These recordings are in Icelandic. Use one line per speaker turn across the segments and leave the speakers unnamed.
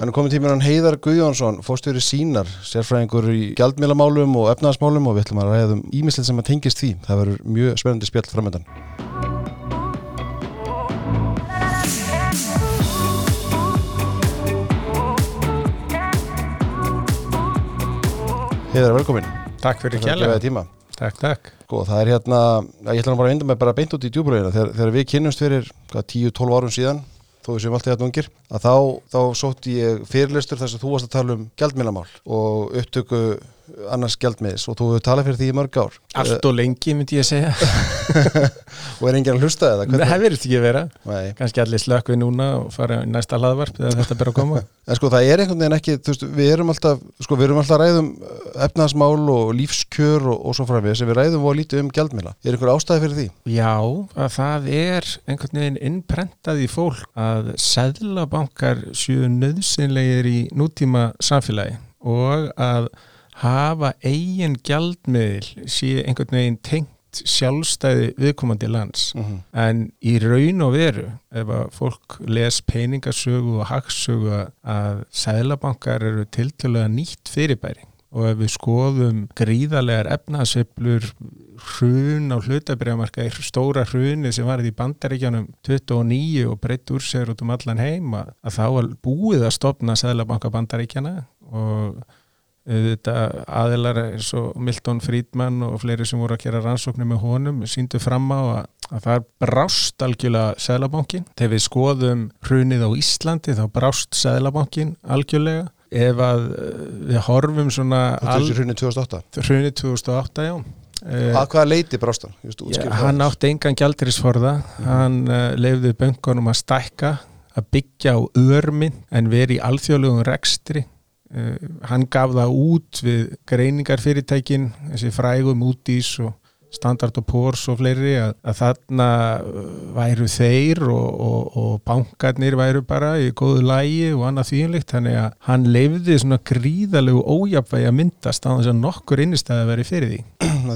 Þannig komið tíminn hann Heiðar Guðjónsson, fórstjóri sínar, sérfræðingur í gjaldmílamálum og efnaðasmálum og við ætlum að ræða um ímislið sem að tengist því. Það verður mjög spennandi spjall framöndan. Heiðar, velkomin.
Takk fyrir
tíma.
Takk, takk.
Sko, það er hérna, ég ætla nú bara að vinda mig bara beint út í djúbröðina. Þegar, þegar við kynnumst fyrir 10-12 árum síðan, þó séum alltaf hérna ungir, að þá, þá sótti ég fyrirlistur þess að þú varst að tala um gjaldmílamál og upptöku annars gjaldmiðis og þú hefur talað fyrir því í mörg ár.
Allt og lengi myndi ég segja.
og er enginn að hlusta eða?
Nei, það verður ekki að vera.
Nei.
Kannski allir slökk við núna og fara í næsta hlaðvarp þegar þetta ber að koma.
En sko það er einhvern veginn ekki, veist, við erum alltaf, sko við erum alltaf ræðum efnaðasmál og lífskjör og, og svo framveg sem við ræðum og lítið um gjaldmiðla. Er einhver ástæði fyrir því?
Já, að það er einhvern veginn innprentað í fólk að seðlabankar séu nöðsynlegir í nútíma samfélagi og að hafa eigin gjaldmiðl sé einhvern veginn tengt sjálfstæði viðkomandi lands
Mm -hmm.
en í raun og veru ef að fólk les peningasögu og hagsögu að sæðlabankar eru tiltölulega nýtt fyrirbæri og ef við skoðum gríðarlegar efnaðsveiflur hrun á hlutabriðamarka stóra hruni sem var í bandaríkjanum 29 og breytt úr sér út um allan heim að, þá búið að stopna sæðlabanka bandaríkjana og þetta aðilar eins og Milton Friedman og fleiri sem voru að gera rannsóknir með honum síndu fram á að, að það brást algjörlega Sæðlabankin. Þegar við skoðum hrunið á Íslandi þá brást Sæðlabankin algjörlega. Ef að eh, við horfum svona
Þetta er hrunni 2008.
hrunið 2008, já. Eh,
Að hvaða leiti brástan?
Hann átti engan gjaldrisforða, hann uh, lefði böngunum að stækka, að byggja á örminn en veri í alþjóðlegum rekstri. Uh, hann gaf það út við greiningarfyrirtækin, þessi frægum útís og Standard og Poor's og fleiri að, að þarna uh, væru þeir og, og, og bankarnir væru bara í góðu lægi og annað þýjumlikt þannig að hann lefði svona gríðalegu ójafvægi að myndast á þess að nokkur innistæði að veri fyrir því.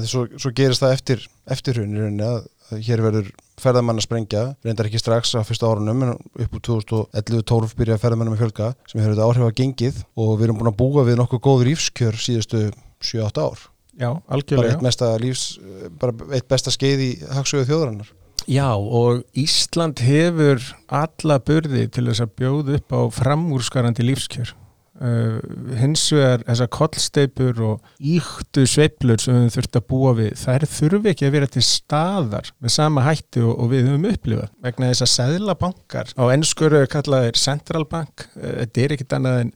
Svo, svo gerist það eftir, eftir hrunni að að hér verður ferðamann að sprengja reyndar ekki strax á fyrsta árunum en upp úr 2011-12 byrja ferðamannum að fjölga sem hefur þetta áhrif að gengið og við erum búin að búa við nokkuð góð lífskjör síðustu 7-8 ár
Já,
bara
algjörlega.
eitt, mesta lífs, bara eitt besta skeið í hagsögu þjóðarinnar
Já og Ísland hefur alla burði til þess að bjóða upp á framúrskarandi lífskjör. Uh, hins vegar þessar kollsteipur og íktu sveiflur sem við þurfum að búa við, þær þurfi ekki að vera til staðar með sama hætti og, og við höfum upplifað. Vegna þess að seðlabankar á ennskuru kallaðir central bank, uh, þetta er ekkit annað en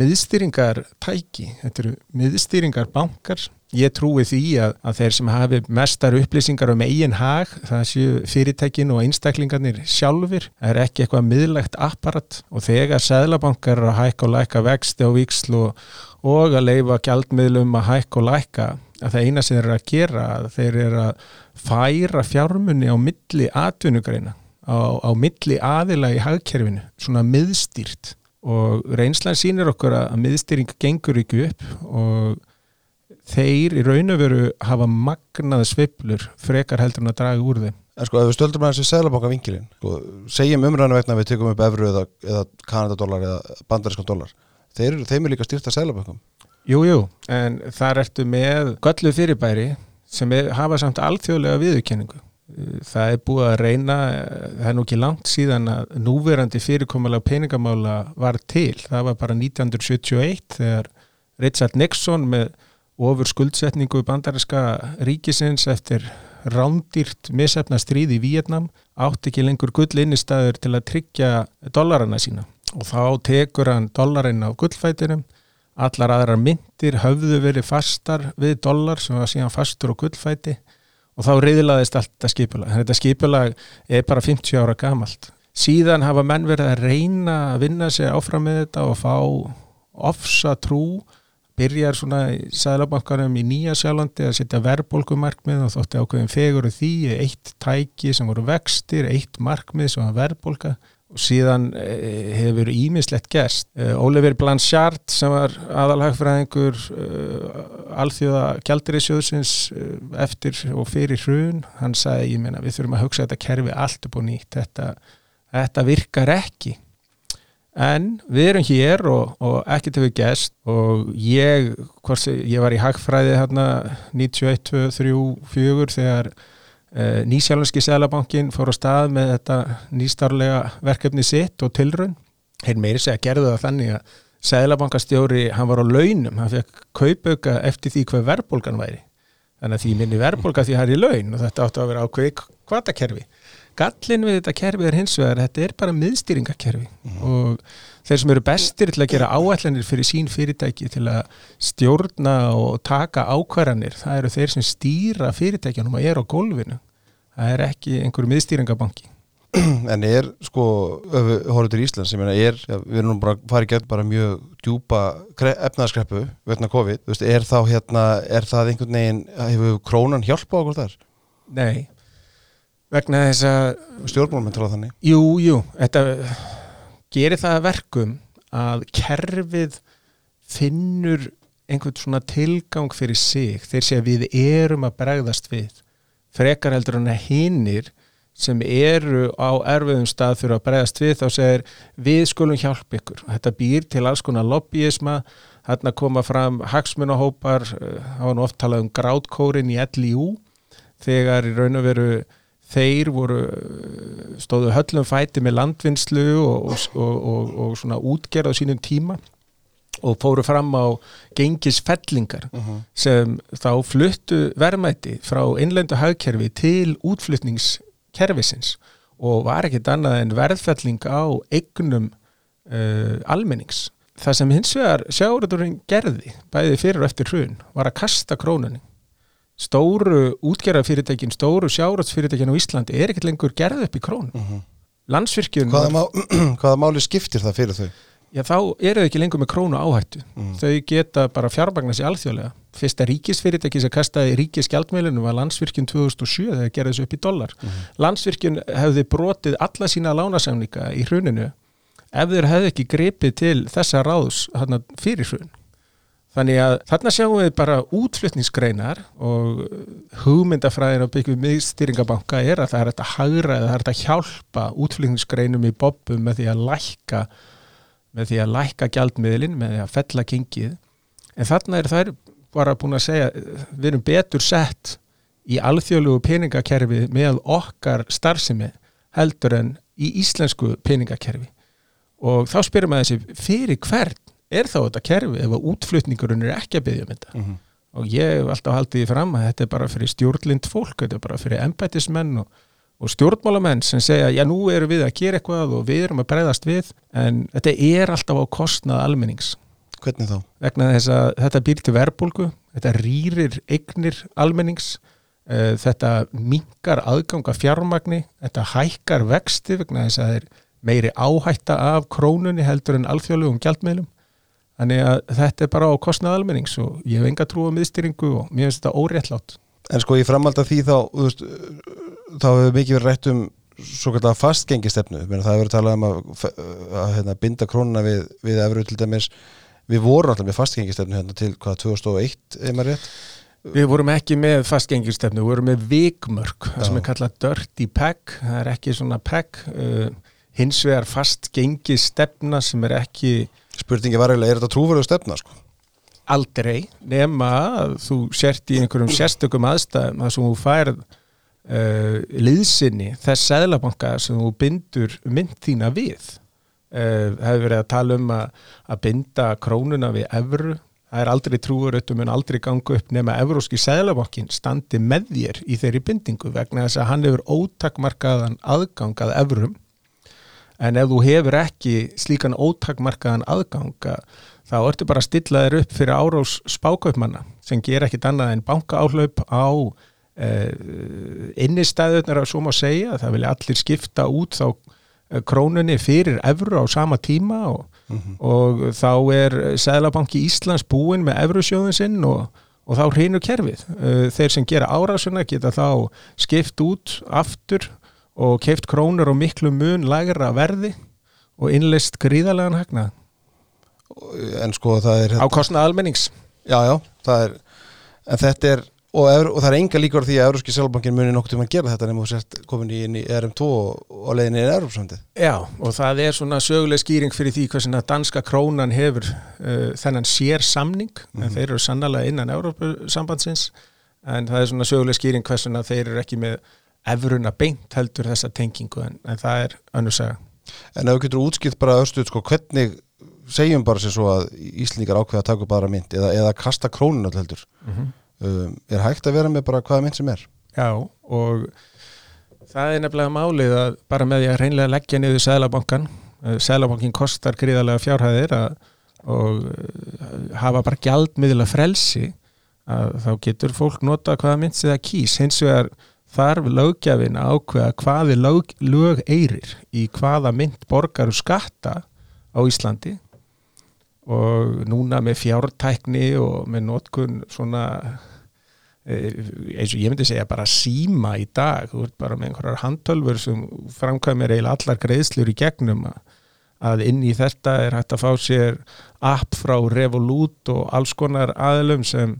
miðstýringar tæki, þetta eru miðstýringar bankar ég trúi því að, að þeir sem hafi mestar upplýsingar um eigin hag það séu fyrirtækin og einstaklingarnir sjálfur, er ekki eitthvað miðlegt apparat. Og þegar seðlabankar eru að hækka og lækka vexti og viksl og, og að leifa gjaldmiðlum að hækka og lækka að það eina sem þeir eru að gera að þeir eru að færa fjármunni á milli atvinnugreina á, á milli aðila í hagkerfinu svona miðstýrt. Og reynslan sýnir okkur að miðstýring gengur ekki upp og þeir í raun og veru hafa magnað sveiflur frekar heldur en að draga úr þeim.
En sko, ef við stöldum að þessi seglabanka vinkilinn sko, segjum umræðinu vegna að við tekum upp evru eða, eða kanadadólar eða bandarískan dólar þeir, þeim er líka styrta seglabankum
Jú, jú, en þar ertu með göllu fyrirbæri sem er, hafa samt alþjóðlega viðurkenningu. Það er búið að reyna það er nú ekki langt síðan að núverandi fyrirkomulega peningamála var til. Það var bara 1971 þegar Richard Nixon með ofur skuldsetningu bandarinska ríkisins eftir rándýrt misefna stríð í Víetnam átti ekki lengur gull innistæður til að tryggja dollarana sína og þá tekur hann dollarinn á gullfætinum allar aðrar myndir höfðu verið fastar við dollar sem var síðan fastur á gullfæti og þá reyðlaðist allt þetta skipulag. Þetta skipulag er bara 50 ára gamalt. Síðan hafa menn verið að reyna að vinna sig áfram með þetta og fá ofsa trú byrjar svona í sæðlabankarum í Nýja sjálfandi að setja verðbólkumarkmið og þótti ákveðin fegur og því eitt tæki sem voru vextir, eitt markmið sem var verðbólka og síðan eh, hefur ímislegt gerst. Eh, Oliver Blanchard sem var aðalhagfræðingur eh, alþjóða gjaldirisjóðsins eh, eftir og fyrir hrun, hann sagði, ég meina, við þurfum að hugsa þetta kerfi allt upp og nýtt, þetta, þetta virkar ekki. En við erum hér og, og ekkert hefur gæst og ég, hvort, ég var í hagfræði hérna 91, 2, 3, 4 þegar eh, Nýsjálfanski Sælabankin fór á stað með þetta nýstarlega verkefni sitt og tilraun. Heil meiri segja gerðu það þannig að Sælabankastjóri, hann var á launum hann fekk kaupauka eftir því hvað verðbólgan væri. Þannig að því minni verðbólga því hann er í laun og þetta áttu að vera ákveði kvatakerfi gallin við þetta kerfi er hins vegar þetta er bara miðstýringakerfi mm. og þeir sem eru bestir til að gera áætlanir fyrir sín fyrirtæki til að stjórna og taka ákvarðanir það eru þeir sem stýra fyrirtækjanum að er á gólfinu. Það er ekki einhverju miðstýringabanki
en er sko hóruður í Íslands, ég meina er við erum bara farið gett bara mjög djúpa efnaðskreppu vegna COVID er þá hérna, er það einhvern veginn hefur krónan hjálpa okkur þar?
Nei vegna þess að
stjórnmálum tróða þannig.
Jú, jú, þetta gerir það verkum að kerfið finnur einhvern svona tilgang fyrir sig. Þeir sé að við erum að bregðast við frekar heldur hann að hinnir sem eru á erfiðum stað fyrir að bregðast við þá segir við skulum hjálpa ykkur. Þetta býr til alls konar lobbyisma. Hérna koma fram hagsmunahópar eh, var nú oft talað um grátkórin í LIU þegar í raun og veru þeir voru stóðu höllum fæti með landvinnslu og, og, og, og svona útgerð á sínum tíma og fóru fram á gengisfellingar uh -huh. sem þá fluttu verðmæti frá innlendu hagkerfi til útflutnings kervisins og var ekkit annað en verðfelling á eignum uh, almennings. Það sem hins vegar sjáurðurinn gerði, bæði fyrir og eftir hrun, var að kasta krónunni. Stóru útgerðarfyrirtækin, stóru sjáurðsfyrirtækin á Íslandi er ekkit lengur gerð upp í krónu. Mhm. -huh. Landsvirkjun...
Hvaða, má, hvaða máli skiptir það fyrir þau?
Já, þá eru þau ekki lengur með krónu áhættu. -huh. Þau geta bara fjármagna sér alþjóðlega fyrsta ríkisfyrirtæki sem kastaði ríkisgjaldmeilinu var landsvirkjun 2007 þegar gerði þessu upp í dollar. Mm -hmm. Landsvirkjun hefði brotið alla sína lánasamninga í hruninu ef þeir hefði ekki grepið til þessa ráðs fyrir hrun. Þannig að þarna sjáum við bara útflutningsgreinar og hugmyndafræðin á byggjum miðstýringabanka er að það er að hagra eða það er að hjálpa útflutningsgreinum í bobbum með því að lækka með því að lækka gjaldmiðlin, með því að fella kingið en þarna er það bara búin að segja við erum betur sett í alþjóðlugu peningakerfi með okkar starfsemi heldur en í íslensku peningakerfi. Og þá spyrum við þessi fyrir hvern er þá þetta kerfi ef að útflutningurinn er ekki að byggja um þetta mm -hmm. og ég hef alltaf haldið því fram að þetta er bara fyrir stjórnlind fólk, þetta er bara fyrir embætismenn og, og stjórnmálamenn sem segja já nú erum við að gera eitthvað og við erum að breyðast við en þetta er alltaf á kostnað almennings
Hvernig þá?
Vegna þess að þetta býr til verbulgu, þetta rýrir eignir almennings, uh, þetta mingar aðganga fjármagni, þetta hækkar vexti vegna þess að það er meiri áhætta af krónunni heldur en alþjóðlegum gjaldmeilum. Þannig að þetta er bara á kostnað almennings og ég hef enga trú á miðstyringu og mér finnst þetta óréttlátt.
En sko ég framhald að því þá, veist, þá hefur mikið verið rætt um svo kallega fastgengistefnu, það hefur verið talað um að, að, hérna, binda krónuna við, við efru til dæmis Við vorum alltaf með fastgengistefnu hérna til hvað 2001, eða maður rétt?
Við vorum ekki með fastgengistefnu, við vorum með vikmörk, það sem er kallað dirty peg, það er ekki svona peg, uh, hins vegar fastgengistefna sem er ekki...
Spurningi var eiginlega, er þetta trúverðu stefna sko?
Aldrei, nema að þú sért í einhverjum sérstökum aðstæðum sem þú færð uh, liðsynni þess seglabanka sem þú bindur mynd þína við. Uh, hefur verið að tala um að, að binda krónuna við evru. Það er aldrei trúuröttum en aldrei gangu upp nema evróski seglavokkin standi með þér í þeirri bindingu vegna þess að hann hefur ótakmarkaðan aðgang að evrum en ef þú hefur ekki slíkan ótakmarkaðan aðganga þá ertu bara að stilla þér upp fyrir árós spákaupmanna sem ger ekkit annað en banka áhlaup á uh, innistæðunar að svo má segja það vilja allir skipta út þá krónunni fyrir evru á sama tíma og, mm -hmm. og þá er Sæðlabanki Íslands búin með evrusjóðin sinn og, og þá hreinur kerfið. Uh, þeir sem gera árásuna geta þá skipt út aftur og keift krónur og miklu mun lagra verði og innlist gríðarlegan hagna.
En sko það er...
Á kostna almennings.
Já, já, það er, en þetta er og, og það er enga líkur því að Európski Sjálfbankin muni nokkuð tíma að gera þetta nema þú sért komin í, í RM2 og, leiðin í Európsandið
Já, og það er svona söguleg skýring fyrir því hversina danska krónan hefur uh, þennan sér samning en þeir eru sannlega innan Európa-sambandsins en það er svona söguleg skýring hversina þeir eru ekki með efruna beint heldur þessa tengingu en, en það er önnur saga.
En ef þú getur útskipt bara östuð sko, hvernig segjum bara sér svo að Íslendingar ákveða að taka upp aðra mynd eða, eða kasta krónun öll heldur? Um, er hægt að vera með bara hvaða mynd sem er?
Já, og það er nefnilega málið að bara með því að reynlega leggja niður Sælabankan, Sælabankin kostar gríðarlega fjárhæðir að, og uh, hafa bara gjaldmiðla frelsi að þá getur fólk nota hvaða mynd sem það kýs, hins vegar þarf lögjafin að ákveða hvaði lög, lög eirir í hvaða mynd borgaru skatta á Íslandi. Og núna með fjártækni og með notkun svona eh, eins og ég myndi segja bara síma í dag, þú ert bara með einhverjar handtölfur sem framkvæmir eiginlega allar greiðslur í gegnum að inn í þetta er hægt að fá sér app frá Revolut og alls konar aðlum sem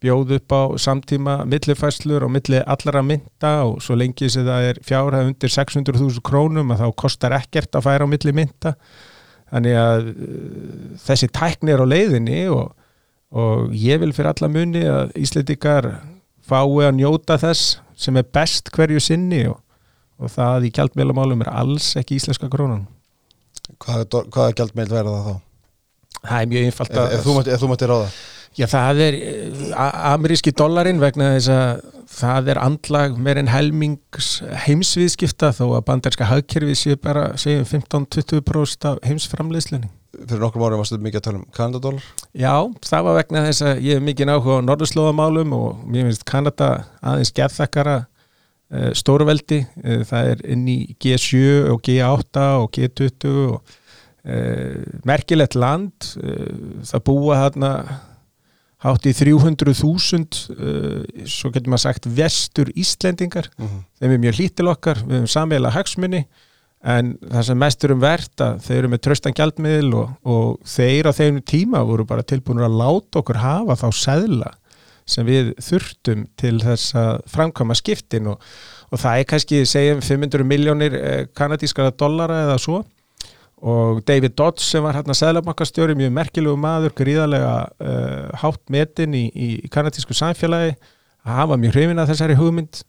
bjóð upp á samtíma millifæslur og milli allara mynda og svo lengi sem það er fjárhæð undir 600.000 krónum að þá kostar ekkert að færa á milli mynda þannig að uh, þessi tækni er á leiðinni og, og ég vil fyrir alla muni að Íslendingar fái að njóta þess sem er best hverju sinni og, og það í gjaldmjölamálum er alls ekki íslenska krónan.
Hvaða, do- hvaða gjaldmeild verða það þá?
það er mjög einfalt
Ef, ef, ef þú mátti ráða
Já, það er eh, ameríski dollarin vegna þess að það er andlag meir en helmings heimsviðskipta þó að banderska hagkerfi séu bara segjum 15-20% af heimsframleiðslunni.
fyrir nokkrum árum varstu mikið að tala um kanadadólar
Já, það var vegna þess að ég hef mikið áhuga á norðurslóðamálum og mér finnst Kanada aðeins gerðþakkara uh, stórveldi, uh, það er inn í G7 og G8 og G20 og uh, merkilegt land, það búa þarna hátt í 300.000 uh, svo getur maður sagt vestur Íslendingar
mm -hmm.
þeim er mjög lítil okkar, við höfum sammeila hagsmunni en það sem mest er um verðt að þeir eru með tröstan gjaldmiðl og, og þeir á þeim tíma voru bara tilbúinur að láta okkur hafa þá seðla sem við þurftum til þess að framkvæma skiptin og, og það er kannski segjum 500 miljónir eh, kanadískara dollara eða svo og David Dodds sem var hérna seðlabankastjóri, mjög merkilegu maður gríðarlega uh, hátt metin í, í kanadísku samfélagi. Hann var mjög hrifin að þessari hugmynd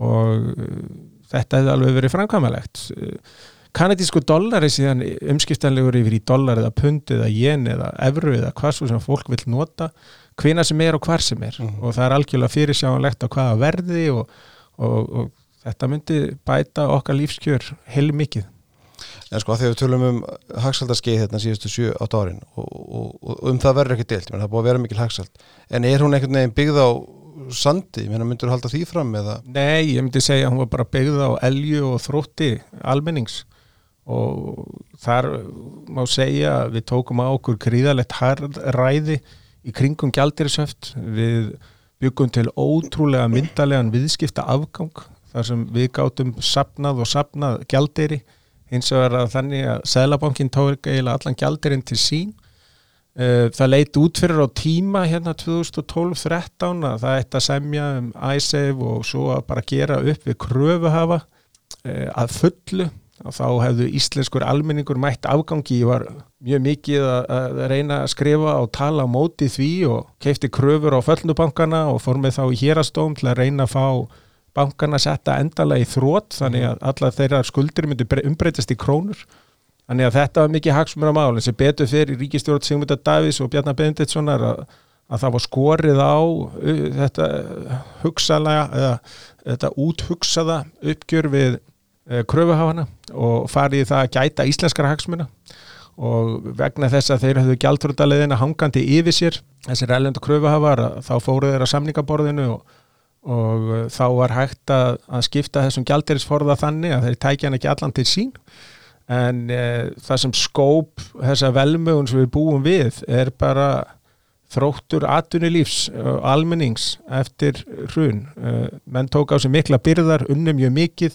og uh, þetta hefði alveg verið framkvæmalegt uh, kanadísku dollari síðan umskiptanlegur yfir í dollar eða pund eða jen eða evru eða hvað svo sem fólk vil nota hvina sem er og hvar sem er.
Mhm.
og það er algjörlega fyrirsjáanlegt á hvaða verði og, og, og þetta myndi bæta okkar lífskjör heil mikið
En sko að þegar við tölum um hagsaldarskeið hérna síðustu 7-8 árin og, og, og um það verður ekki deilt, meina, það búið að vera mikil hagsald en er hún einhvern veginn byggð á sandi, meina myndur þú halda því fram eða?
Nei, ég myndi segja að hún var bara byggð á elju og þrótti almennings. Og þar má segja að við tókum á okkur gríðalegt harðræði í kringum gjaldirisöft við byggum til ótrúlega myndalegan viðskipta afgang þar sem við gátum sapnað og sapnað gjaldiri hins vegar að þannig að Sælabankin tók eiginlega allan gjaldirinn til sín. Eh, það leit út fyrir á tíma hérna 2012-13 að það ætti að semja um iSave og svo að bara gera upp við kröfuhafa eh, að fullu. Og þá hefðu íslenskur almenningur mætt afgangi, ég var mjög mikið að reyna að skrifa og tala á móti því og keifti kröfur á föllnubankana og fór með þá í hérastóm til að reyna að fá bankana að setja endalega í þrótt þannig að alla þeirra skuldir myndi bre- umbreytast í krónur. Þannig að þetta var mikið hagsmur á málinn sem betur fyrir ríkistjórn Sigmundar Davís og Bjarnar Benediktssonar að, að það var skorið á uh, þetta hugsalega eða þetta úthugsaða uppgjör við uh, kröfuhafana og farið það að gæta íslenskara hagsmuna. Og vegna þess að þeir höfðu gjaldrútaleðina hangandi yfir sér þessir erlendu kröfuhafar að þá fóru þeir að samningaborðinu og, og uh, þá var hægt að, að skipta þessum gjaldirisforða þannig að þeir tækja hann ekki allan til sín en uh, það sem skóp þessa velmögun sem við búum við er bara þróttur atvinnulífs og almennings eftir hrun. Menn tók á sig mikla byrðar, unnum mjög mikið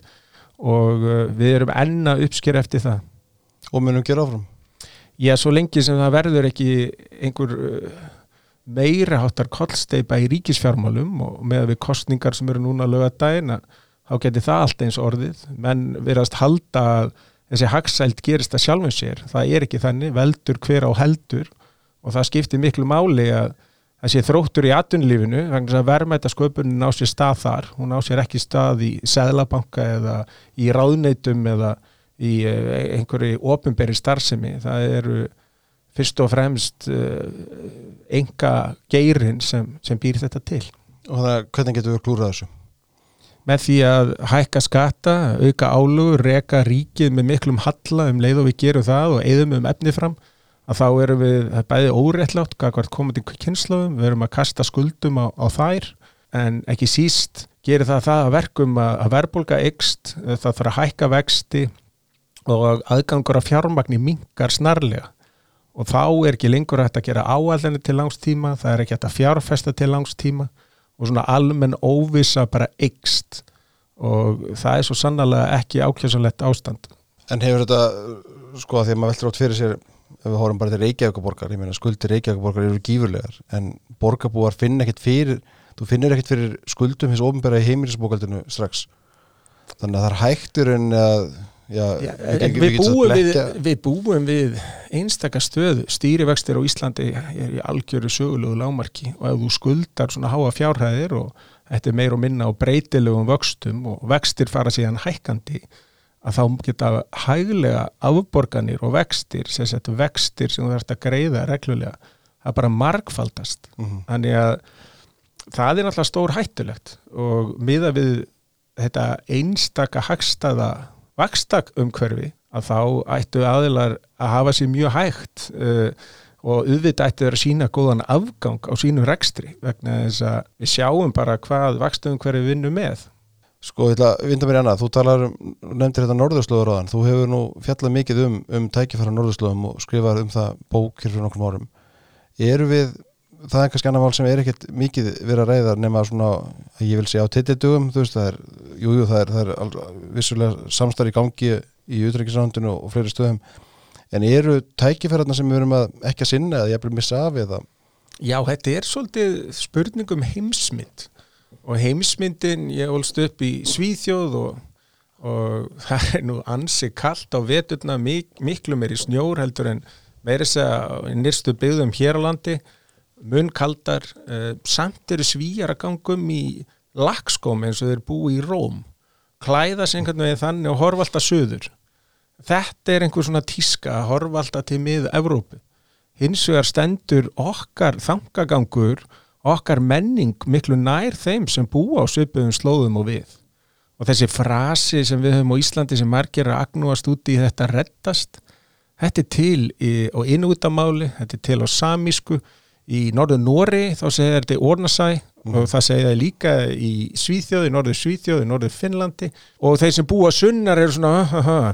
og við erum enna uppsker eftir það.
og munum gera áfram
Já, svo lengi sem það verður ekki einhver meira háttar kollsteipa í ríkisfjármálum og með við kostningar sem eru núna að löga daginn þá geti það allt eins orðið. Menn verðast halda að þessi hagsælt gerist að sjálfum sér. Það er ekki þannig, veldur hver á heldur og það skiptir miklu máli að það sé þróttur í atvinnlífinu vegna að verðmætasköpunin ná sér stað þar. Hún ná sér ekki stað í seðlabanka eða í ráðneitum eða í eh, einhverju ofinberi starfsemi, það eru fyrst og fremst enga eh, geirin sem, sem býr þetta til
Og það, hvernig getur við klúrað þessu?
með því að hækka skatta, auka álugur, reka ríkið með miklum halla um leið og við gerum það og eðum um efni fram að þá erum við bæði óréttlátt hvert komandi kynnslöfum, við erum að kasta skuldum á, á þær en ekki síst gerir það það að verkum að, að verðbólka ykst, það þarf að hækka vexti og aðgangur af fjármagni mingar snarlega og þá er ekki lengur að þetta gera áallinni til langstíma, það er ekki að fjárfesta til langstíma og svona almenn óvisa bara ykst og það er svo sannlega ekki ákjömsanlegt ástand.
En hefur þetta, sko að því að maður veldur átt fyrir sér ef við hórum bara til Reykjavíkaborgar ég meina skuldir Reykjavíkaborgar eru gífurlegar en borgarbúar finn ekkert fyrir þú finnir ekkert fyrir skuldum hins ofinbæra í heimilisbókaldinu strax. Þannig að það er hægtur en að já,
já, við, við, búum við, við búum við einstakar stöðu. Stýrivextir á Íslandi er í algjöru sögulegu lámarki og ef þú skuldar svona háa fjárhæðir og þetta er meir og minna á breytilegum vöxtum og vextir fara síðan hækkandi að þá geta hæglega afborganir og vextir, sem sagt vextir sem þú þarfst að greiða reglulega það bara markfaldast mm -hmm. þannig að það er náttúrulega stór hættulegt og miða við þetta einstaka hagstaða vakstak umhverfi að þá ættu aðilar að hafa sér mjög hægt uh, og auðvitað ættu þeirra að sína góðan afgang á sínum rekstri vegna þess að við sjáum bara hvað vakstum umhverfi vinnum með.
Sko, ég ætla að vinda mér annað, þú talar um, nefndir þetta norðurslóðuráðan, þú hefur nú fjallað mikið um, um tækifæra norðurslóðum og skrifað um það bók hér fyrir nokkrum árum. Eru við það er kannski annar mál sem er ekkert mikið verið að reyða nema svona, ég vil segja á tittitugum, þú veist, það er jújú, jú, það er, það er vissulega samstarf í gangi í utrækisrandinu og fleiri stöðum, en eru tækifærarna sem við verum að ekki að sinna eða ég er að missa af eða?
Já, þetta er svolítið spurningum heimsmynd. Og heimsmyndin, ég volst upp í Svíþjóð og, og það er nú ansi kallt á veturna, mik miklu meiri snjór heldur en meiri segja nýrstu byggðum hér á landi mun kaldar uh, samt eru svíjar að gangum í lagskóm eins og þeir búi í Róm. Klæða sig einhvern veginn þannig og horfa alltaf söður þetta er einhver svona tíska að horfa alltaf til miða Evrópu hins vegar stendur okkar þangagangur okkar menning miklu nær þeim sem búa á söpöðum slóðum og við. Og þessi frasi sem við höfum á Íslandi sem margir að agnúast úti í þetta rettast þetta er til í, á innútamáli, þetta er til á samísku í norðu Nóri þá segir þetta Ornasæ mm. og það segir það líka í Svíþjóði, norðu Svíþjóði, norðu Finnlandi. Og þeir sem búa sunnar eru svona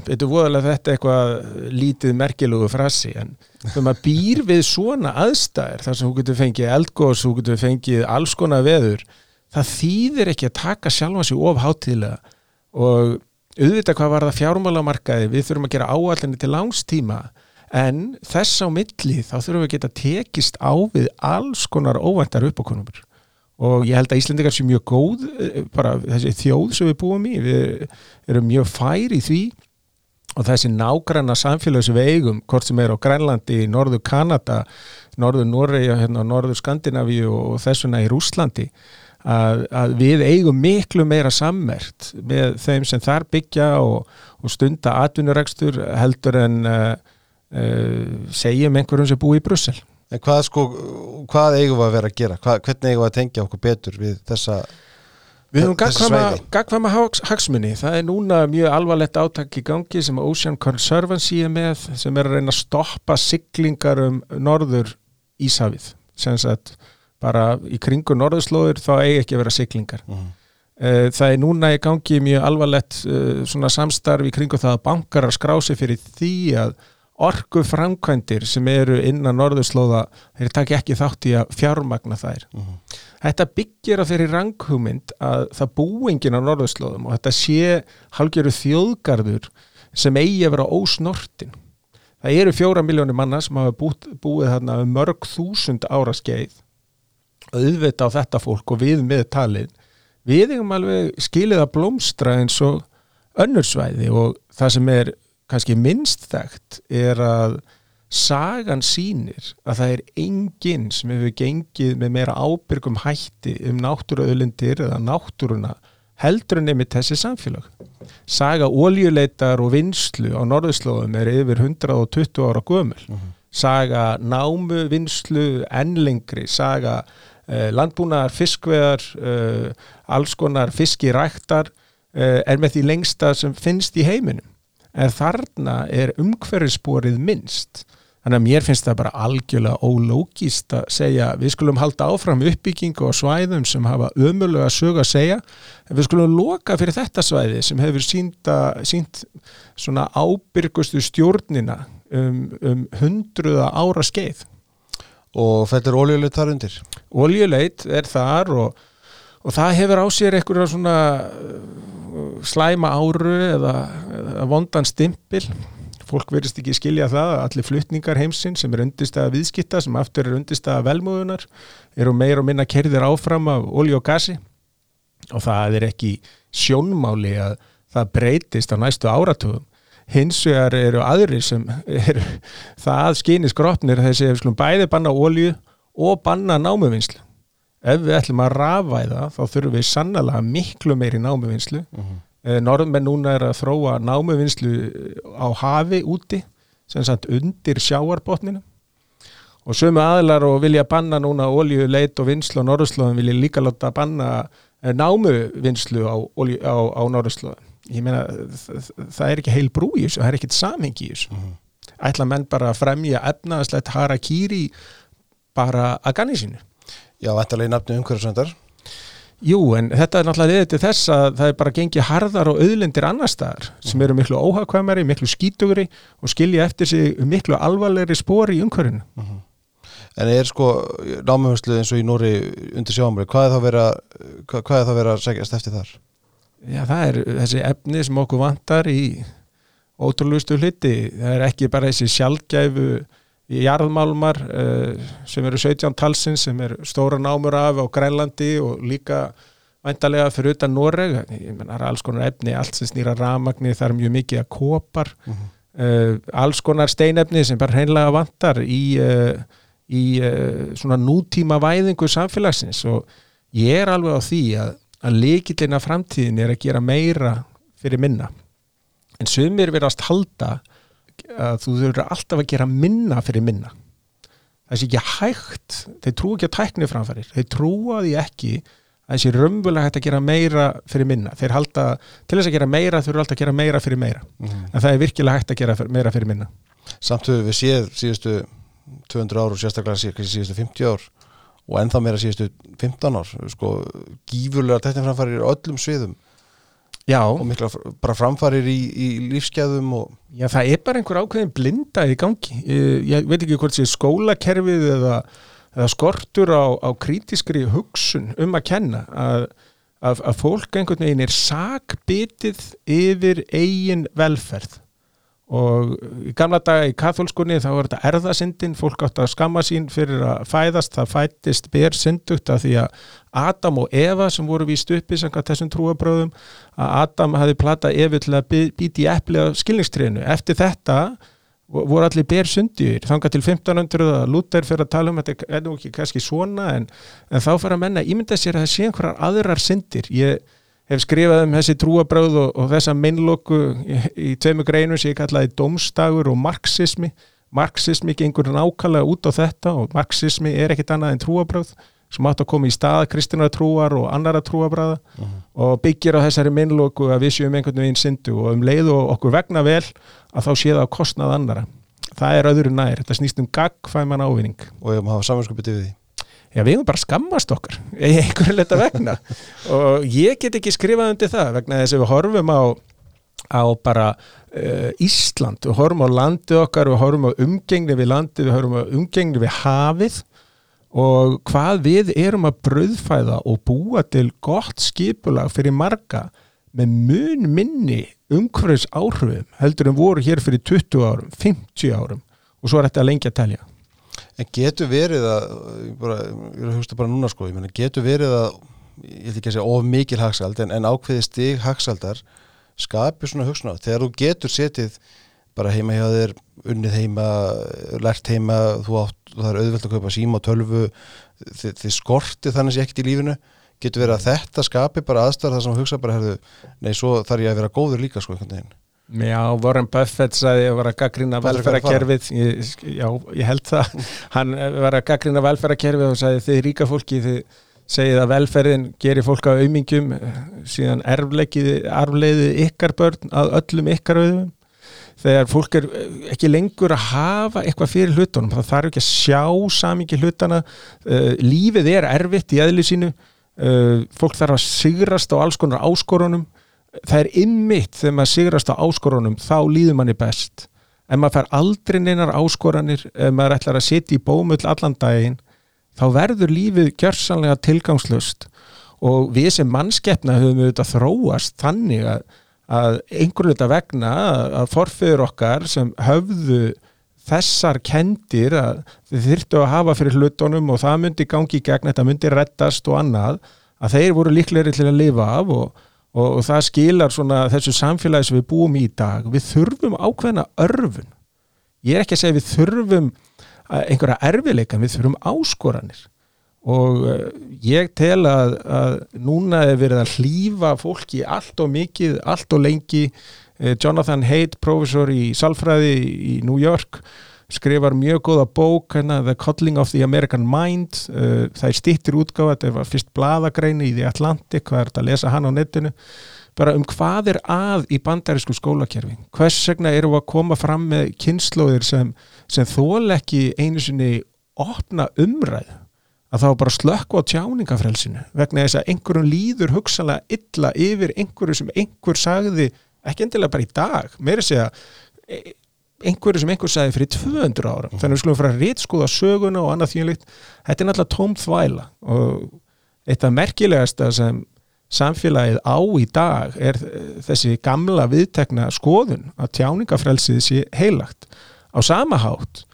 þetta er voðalega þetta eitthvað lítið merkilugu frasi en þegar maður býr við svona aðstæðir þar sem þú getur fengið eldgós, þú getur fengið alls konar veður það þýðir ekki að taka sjálfa sig of hátíðlega. Og auðvitað hvað var það fjármálamarkaði við þurfum að gera áallinni til langstíma en þess á milli þá þurfum við að geta tekist á við alls konar óvæntar uppákonumur og ég held að Íslandikar sé mjög góð eh, bara þessi þjóð sem við búum í við erum mjög fær í því. Og þessi nágranna samfélags við eigum, hvort sem er á Grænlandi Norður Kanada, Norður Noregi hérna, Norður Skandinavíu og þessuna í Rúslandi að, að við eigum miklu meira sammert með þeim sem þar byggja og, og stunda atvinnuregstur heldur en uh, segjum einhverjum sem búi í Brussel.
En hvað sko, hvað eigum við að vera að gera? Hvað, hvernig eigum við að tengja okkur betur við þessa
Við höfum gagkvæma hagsmunni, það er núna mjög alvarlegt áttak í gangi sem Ocean Conservancy er með sem er að reyna að stoppa siglingar um norður Ísafið sem sagt bara í kringu norðurslóður þá eigi ekki að vera siglingar. Eh, -huh. það er núna í gangi mjög alvarlegt svona samstarf í kringu það að bankar að skrási fyrir því að orgu framkvæmdir sem eru innan norðurslóða, þeir takk ekki þátt í að fjármagna þær. Uh mhm. -huh. Þetta byggir á þeirri ranghugmynd að það búingin á norðurslóðum og þetta sé halgjöru þjóðgarður sem eigi að vera ósnortin. Það eru fjóra miljónir manna sem hafa búið, búið þarna um mörg þúsund ára skeið auðvita á þetta fólk og við með talið við eigum alveg skilið að blómstra eins og önnursvæði og það sem er kannski minnst þekkt er að sagan sínir að það er enginn sem hefur gengið með meira ábyrgum hætti um náttúruauðlindir eða náttúruna heldur en nefnir þessi samfélag. Saga óljuleitar og vinslu á norðurslóðum er yfir 120 ára gömul. Uh -huh. Saga námu, vinslu, ennlengri, saga eh, landbúnaðar, fiskveðar, eh, alls konar fiskiræktar eh, er með því lengsta sem finnst í heiminum. En þarna er umhverfisborið minnst Þannig að mér finnst það bara algjörlega ólógist að segja við skulum halda áfram uppbyggingu á svæðum sem hafa ömulega sög að segja en við skulum loka fyrir þetta svæði sem hefur sínda, sínt svona ábyrgustu stjórnina um, um hundruða ára skeið.
Og þetta er oljuleit þar undir?
Oljuleit er þar og, og það hefur á sér einhverja svona uh, slæma áru eða, eða vondan stimpil. Fólk verist ekki skilja það að allir fluttningar heimsinn sem er undistæða viðskitta sem aftur er undistæða velmöðunar eru meir og minna kerðir áfram af olí og gasi. Og það er ekki sjónmáli að það breytist á næstu áratugum. Hins vegar eru aðri sem eru það skynis grótnir þessi ef við skulum bæði banna olju og banna námuvinnslu ef við ætlum að rafa það þá þurfum við sannlega miklu meiri námuvinnslu. Uh mhm. -huh Eh, Norðmenn núna er að þróa námuvinnslu á hafi úti sem sagt undir sjáarbotninu og sömu aðlar og vilja banna núna olju, leit og vinslu á Norðurslóðin vilja líka láta banna eh, námuvinnslu á, á, á Norðurslóðin ég meina það er ekki heil brú í þessu, það er ekkit samhengi í þessu. Mm -hmm. ætla menn bara að fremja efnaðslegt harakýri bara að ganni sínu
Já, þetta er leiði nafni umhverjusöndar
Jú, en þetta er náttúrulega liðið til þess að það er bara gengið harðar og auðlendir annar staðar sem eru miklu óhagkvæmari, miklu skítugri og skilja eftir sig miklu alvarlegri spóri í umhverfinu. Uh mhm. -huh.
En er sko námumhungslu eins og í Nóri undir sjáumri, hvað er það að vera, er að segjast eftir þar?
Já, það er þessi efni sem okkur vantar í ótrúlustu hluti. Það er ekki bara þessi sjálfgæfu jarðmálmar uh, sem eru 17 talsins sem er stóra námur af á Grænlandi og líka væntalega fyrir utan Noreg. Ég menn það er alls konar efni, allt sem snýra ramagni það er mjög mikið að kopar. Uh -huh. uh, alls konar steinefni sem bara hreinlega vantar í, uh, í uh, svona nútíma væðingu samfélagsins. Og ég er alveg á því að, að leikillina framtíðin er að gera meira fyrir minna. En sumir verðast halda að þú þurfur alltaf að gera minna fyrir minna. Það sé ekki hægt þeir trú ekki að tækni framfærir þeir trúa því ekki að þessi römbulega hægt að gera meira fyrir minna. Þeir halda, til þess að gera meira þurfur alltaf að gera meira fyrir meira. Mm. en það er virkilega hægt að gera meira fyrir minna.
Samt höfum við séð síðustu 200 ár og sérstaklega síðustu 50 ár og ennþá meira síðustu 15 ár sko, gífurlega tækni framfærir öllum sviðum
Já.
og mikla bara framfarir í, í lífsgæðum og...
Já, það er bara einhver ákveðin blinda í gangi ég, ég veit ekki hvort sé skólakerfið eða, eða skortur á, á krítiskri hugsun um að kenna að, að, að fólk einhvern veginn er sagbitið yfir eigin velferð og í gamla daga í katholskunni þá var þetta erðasindin, fólk átt að skamma sín fyrir að fæðast, það fættist ber syndugt að því að Adam og Eva sem voru við stuppi samkvæmt þessum trúabröðum, að Adam hafi platta Evi til að býti eppli á skilningstrénu. Eftir þetta voru allir ber syndjur, þanga til 1500 að Luther fyrir að tala um þetta er nú ekki kannski svona en, en þá fyrir að menna ímynda sér að það sé einhverjar aðrar syndir. Ég hef skrifað um þessi trúabröð og, og þessa minnlokku í, í tveimu greinu sem ég kallaði domstagur og marxismi. Marxismi gengur nákvæmlega út á þetta og marxismi er ekkit annað en trúabröð sem átt að koma í stað kristinara trúar og annara trúabröða uh -huh. og byggir á þessari minnlokku að við séum einhvern veginn syndu og um leið og okkur vegna vel að þá sé það á kostnað annara það er öðru nær, þetta snýst um gagfæman ávinning.
Og ég má hafa samanskupið við því
já við erum bara skammast okkar í einhverju leta vegna. Og ég get ekki skrifað undir það vegna þess að við horfum á, á bara uh, Ísland, við horfum á landi okkar, við horfum á umgengni við landi, við horfum á umgengni við hafið og hvað við erum að bröðfæða og búa til gott skipulag fyrir marga með mun minni umhverfis áhrifum heldur en voru hér fyrir 20 árum, 50 árum. Og svo er þetta lengi að telja
En getur verið að, ég bara, ég er að hugsta bara núna sko, ég meina, getur verið að, ég ætla ekki að segja of mikil hagsald, en, en ákveði stig hagsaldar skapi svona hugsunar. Þegar þú getur setið bara heima hjá þér, unnið heima, lært heima, þú átt, það er auðvelt að kaupa síma og tölvu, þið, þið skortið þannig sé ekkert í lífinu, getur verið að þetta skapi bara aðstæðar þar sem hugsa bara, herðu, nei, svo þarf ég að vera góður líka sko, einhvern veginn.
Já, Warren Buffett sagði að vera
að fara?
velferðarkerfið. Ég, já, ég held það. Hann eh, var að gaggrina velferðarkerfið og sagði þið ríka fólki þið segið að velferðin gerir fólk á aumingjum síðan erfleikiði arfleiði ykkar börn að öllum ykkar auðum. Þegar fólk er eh, ekki lengur að hafa eitthvað fyrir hlutunum það þarf ekki að sjá samingi hlutana. Uh, lífið er erfitt í eðli sínu. Uh, fólk þarf að sigrast á alls konar áskorunum það er ymmit þegar maður sigrast á áskorunum þá líður manni best. En maður fær aldrei neinar áskoranir ef maður ætlar að sitja í bómull allan daginn þá verður lífið gjörsanlega tilgangslust og við sem mannskeppna höfum auðvitað þróast þannig að, að einhverju þetta vegna að, að forfiður okkar sem höfðu þessar kendir að þið þyrftu að hafa fyrir hlutunum og það myndi gangi í gegn, þetta myndi reddast og annað, að þeir voru líklegri til að lifa af og, og, og það skilar svona þessu samfélagi sem við búum í dag. Við þurfum ákveðna örfun. Ég er ekki að segja við þurfum eh, einhverja erfileika, við þurfum áskoranir og uh, ég tel að, að núna er verið að hlýfa fólki allt og mikið, allt og lengi uh, Jonathan Haidt, professor í salfræði í New York skrifar mjög góða bók hérna, The Coddling of the American Mind uh, það er stýttir útgáfa, þetta var fyrst bladagreini í The Atlantic, hvað er þetta að lesa hann á netinu. Bara um hvað er að í bandarísku skólakerfi? Hvers vegna eru að koma fram með kynnslóðir sem, sem þól ekki einu sinni opna umræð að þá bara slökku á tjáningafrelsinu vegna þess að einhverjum líður hugsanlega illa yfir einhverju sem einhver sagði, ekki endilega bara í dag. Meiri segja e- einhverju sem einhver sagði fyrir 200 ára þannig að við skulum fara að rítskúða söguna og annað þjóðlíkt, þetta er náttúrulega tóm þvæla og eitt af merkilegasta sem samfélagið á í dag er þessi gamla viðtekna skoðun að tjáningafrelsið sé heilagt. Á sama hátt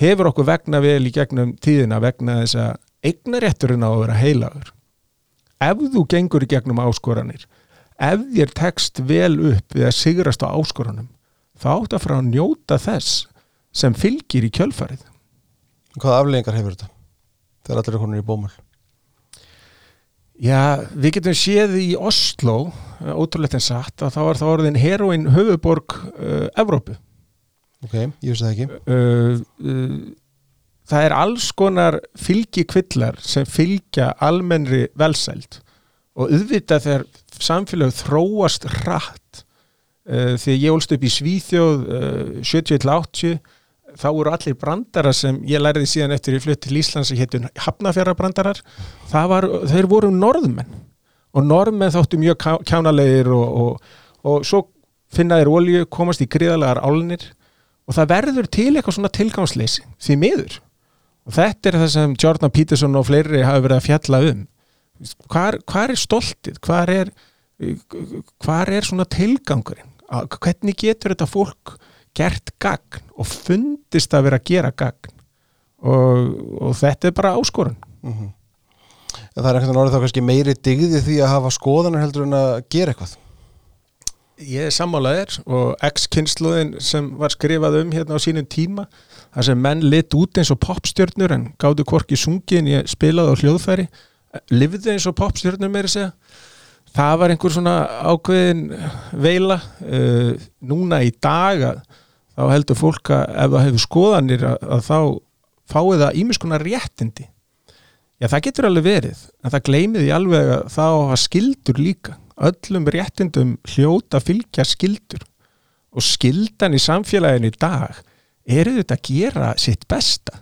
hefur okkur vegna vel í gegnum tíðina vegna þess að eignarétturinn á að vera heilagur. Ef þú gengur í gegnum áskoranir ef þér tekst vel upp við að sigrast á áskoranum þá átt að fara að njóta þess sem fylgir í kjölfarið
Hvaða afleggingar hefur þetta? Þegar allir er konur í bómul.
Já, við getum séð í Oslo eh, ótrúlegt en satt að þá var það orðin heroin höfuborg uh, Evrópu
Ok, ég vissi það ekki.
uh, uh, það er alls konar fylgikvillar sem fylgja almennri velsæld og auðvitað þegar samfélag þróast rætt uh, því ég ólst upp í Svíþjóð uh, 70-80 þá voru allir brandara sem ég læriði síðan eftir ég flutt til Íslands sem héttu Hafnafjara brandarar var, þeir voru norðmenn og norðmenn þáttu mjög kjánalegir og, og, og svo finna þeir olju, komast í gríðalegar álnir og það verður til eitthvað svona tilgangsleysi því miður. Og þetta er það sem Jordan Peterson og fleiri hafa verið að fjalla um. Hvar, hvar er stoltið? Hvar er, er svona tilgangurinn? Að- hvernig getur þetta fólk gert gagn og fundist að vera að gera gagn? Og, og þetta er bara áskorun.
Mm En það er einhvern veginn orðið þá kannski meiri digði því að hafa skoðanir heldur en að gera eitthvað.
ég er sammálaðir og X-kynsluðin sem var skrifað um hérna á sínum tíma þar sem menn lit út eins og popstjörnur en gáðu hvorki sungin, ég spilaði á hljóðfæri lifði eins og popstjörnur meiri segja það var einhver svona ákveðin veila uh, núna í dag þá heldur fólk að ef það hefur skoðanir að, að þá fáið það ímiskonar réttindi. Já það getur alveg verið en það gleymið í alveg að þá hafa skildur líka. Öllum réttindum hljóta fylgja skildur og skildan í samfélaginu í dag eru þetta að gera sitt besta.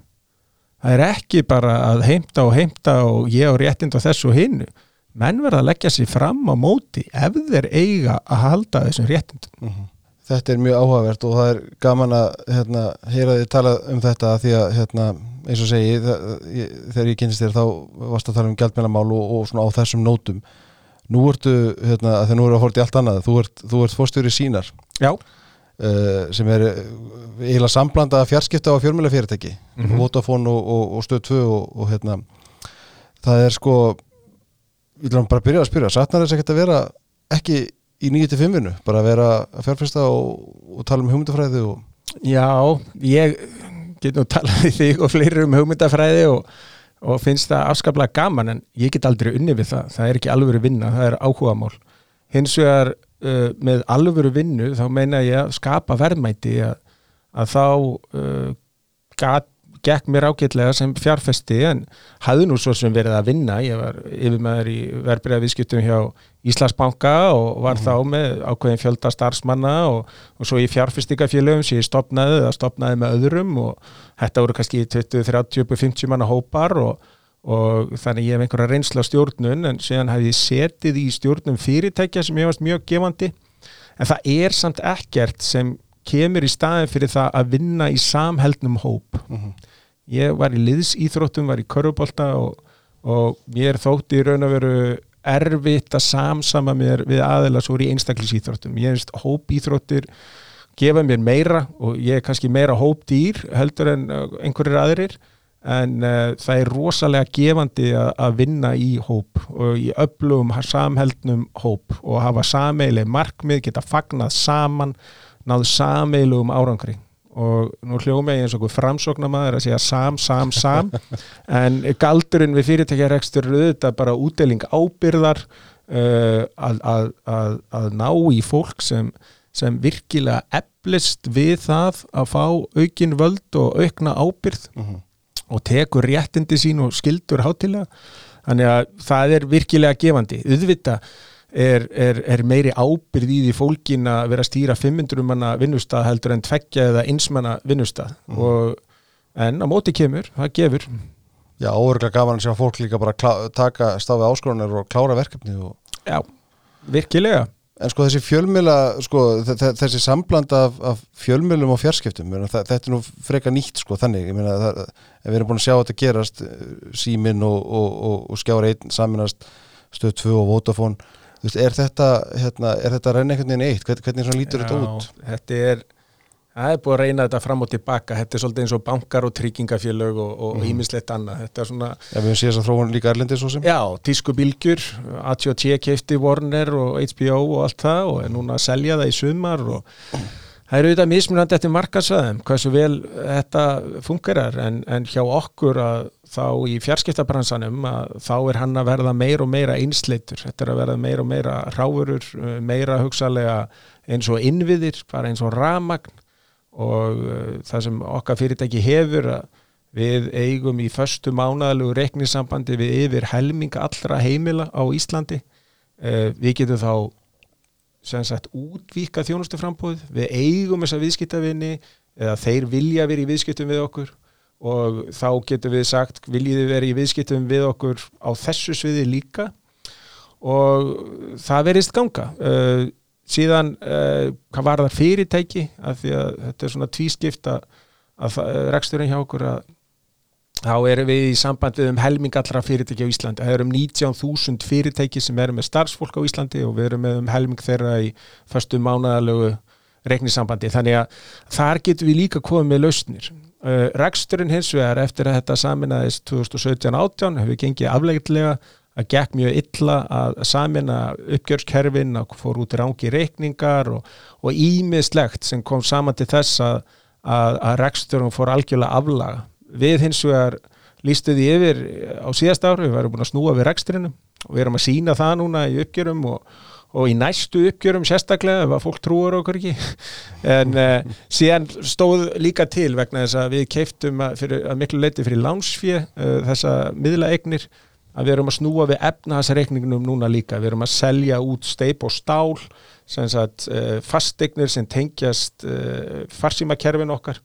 Það er ekki bara að heimta og heimta og ég á réttind og þessu og hinnu menn verða að leggja sér fram á móti ef þeir eiga að halda þessum réttindum.
Þetta er mjög áhugavert og það er gaman að hérna, heyra þið tala um þetta því að hérna, eins og segi það, ég, þegar ég kynist þér þá varst að tala um gjaldmælamál og, og svona á þessum nótum. Nú ertu, hérna, þegar nú eru að horta í allt annað. Þú ert, þú ert fórstjóri sínar
Já,
uh, sem er uh, eiginlega samblanda fjarskipta á fjölmjöla fyrirtæki mm
Mhm.
Vodafone og, og, og Stöð 2 og, og hérna. Það er sko við viljum bara byrja að spyrja, satnar þess ekkert að vera ekki í 9-5 vinu bara að vera að fjárfesta og, og tala um hugmyndafræði og
Já, ég get nú talað við þig og fleiri um hugmyndafræði og, og finnst það afskaplega gaman en ég get aldrei unni við það, það er ekki alvöru vinna, það er áhugamál. Hins vegar uh, með alvöru vinnu þá meina ég að skapa verðmæti að, að þá uh, gat, gekk mér ágætlega sem fjárfesti en hafði nú svo sem verið að vinna. Ég var yfirmaður í verbreyða viðskiptum hjá Íslandsbanka og var þá með ákveðin fjölda starfsmanna og, og svo í fjárfestingafélögum sem ég stopnaði eða stopnaði með öðrum og þetta voru kannski 20, 30, 50 manna hópar og, og þannig ég hef einhverja reynsla á stjórnun en síðan hef ég setið í stjórnum fyrirtækja sem ég varst mjög gefandi. En það er samt ekkert sem kemur í staðin fyrir það að vinna í samheldnum hóp ég var í liðsýþróttum, var í körfubolta og, og mér þótti í raun og veru erfitt að samsama mér við aðeila svo í einstaklisýþróttum ég veist hópýþróttir gefa mér meira og ég er kannski meira hópdýr heldur en uh, einhverjir aðrir en uh, það er rosalega gefandi að vinna í hóp og í öflugum samheldnum hóp og hafa sameileg markmið, geta fagnað saman náðu sameilugum árangri og nú hljóma ég eins og framsóknamaður að segja sam, sam, sam. En galdurinn við fyrirtækjarekstur auðvitað bara útdeling ábyrðar uh, að, að, að, að ná í fólk sem, sem virkilega eflist við það að fá aukin völd og aukna ábyrð og tekur réttindi sín og skildur hátilega þannig að það er virkilega gefandi. Auðvitað er, er, er meiri ábyrð í því fólkin að vera að stýra 500 manna vinnustad heldur en tveggja eða einsmanna vinnustad og, en á móti kemur, það gefur.
Já, óörglega gaman að sjá fólk líka bara taka stafið áskoranir og klára verkefni og
Já, virkilega.
En sko þessi fjölmjöla, sko þe- þe- þessi sambland af, af fjölmjölum og fjarskiptum, þetta er nú freka nýtt sko þannig, ég meina það, við erum búin að sjá þetta gerast, eh, síminn og, og, og, og skjára einn saminast stöð 2 og Vodafone, þú veist, er þetta, hérna, er þetta renn einhvern veginn eitt, hvernig, hvernig lítur þetta út?
Þetta er, það er búið að reyna þetta fram og tilbaka, þetta er svolítið eins og bankar og tryggingafélög og, og
Mhm.
ímislegt annað, þetta er svona
Já, við séð þess að þróun líka erlendið svo sem.
Já, tísku bylgjur, AT&T keifti Warner og HBO og allt það og er núna að selja það í sumar og það eru auðvitað mismunandi eftir markasvæðum hversu vel þetta fungerar en, en hjá okkur að þá í fjarskiptabransanum að þá er hann að verða meira og meira einsleitur, þetta er að verða meira og meira ráfurur, meira hugsalega eins og innviðir, bara eins og ramagn og uh, það sem okkar fyrirtæki hefur að við eigum í föstu mánaðalegu reikningssambandi við yfir helminga allra heimila á Íslandi. Uh, við getum þá sem sagt útvíka þjónustuframbóð við eigum þessa viðskiptavinni eða þeir vilja vera í viðskiptum við okkur og þá getum við sagt viljið þið vera í viðskiptum við okkur á þessu sviði líka? Og það verist ganga. Uh, síðan uh, hvað var það fyrirtæki af því að þetta er svona tvískipta að það- reksturinn hjá okkur að þá erum við í sambandi um helming allra fyrirtæki á Íslandi. Það eru um 19.000 fyrirtæki sem eru með starfsfólk á Íslandi og við erum með um helming þeirra í föstu mánaðalögu reiknisambandi. Þannig að þar getum við líka komið með lausnir. Uh, reksturinn hins vegar eftir að þetta saminaðist 2017-18 hefur gengið aflegilega að gekk mjög illa að samina uppgjörskerfin að fór út rángi reikningar og, ímislegt sem kom saman til þess að, að, að reksturinn fór algjörlega aflaga við hins vegar lístu því yfir á síðast ári, við værum búin að snúa við rekstrinum. Og við erum að sína það núna í uppgjörum og, og í næstu uppgjörum sérstaklega ef að fólk trúar okkur ekki. En uh, síðan stóð líka til vegna þess að við keiftum að, fyrir, að miklu leiti fyrir lánsfjö uh, þessa miðlaegnir að við erum að snúa við efnahagsreikningunum núna líka, við erum að selja út steip og stál sem sagt uh, fasteignir sem tengjast farsímakerfin okkar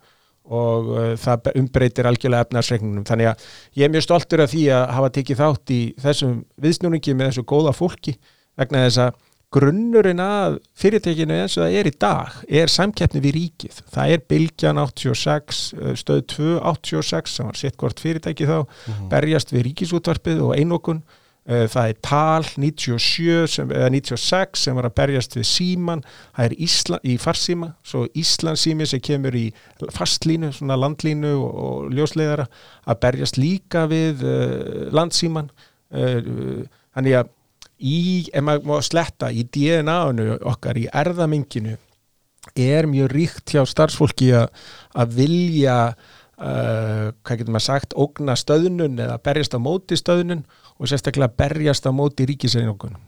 og uh, það umbreytir algjörlega efnarsreikningum. Þannig að ég er mjög stoltur af því að hafa tekið þátt í þessum viðsnúningi með þessu góða fólki vegna þess að grunnurinn að fyrirtekinu eins og það er í dag er samkeppni við ríkið. Það er Bilgjan 86, uh, stöð 2 86, sem var sitt hvort fyrirtæki þá, berjast við ríkisútvarpið og einokun Eh, það er TAL 97 sem, eða 96 sem var að berjast við síman. Það er Ísla, í farsíma svo Íslandsími sem kemur í fastlínu, svona landlínu og, og ljósleðara að berjast líka við uh, landsíman. Uh, þannig að í, ef maður má sletta í DNA-unu okkar, í erðaminginu er mjög ríkt hjá starfsfólki að vilja uh, hvað getur maður sagt ógna stöðnun eða berjast á móti stöðnun og sérstaklega berjast á móti ríkiseinokkunum.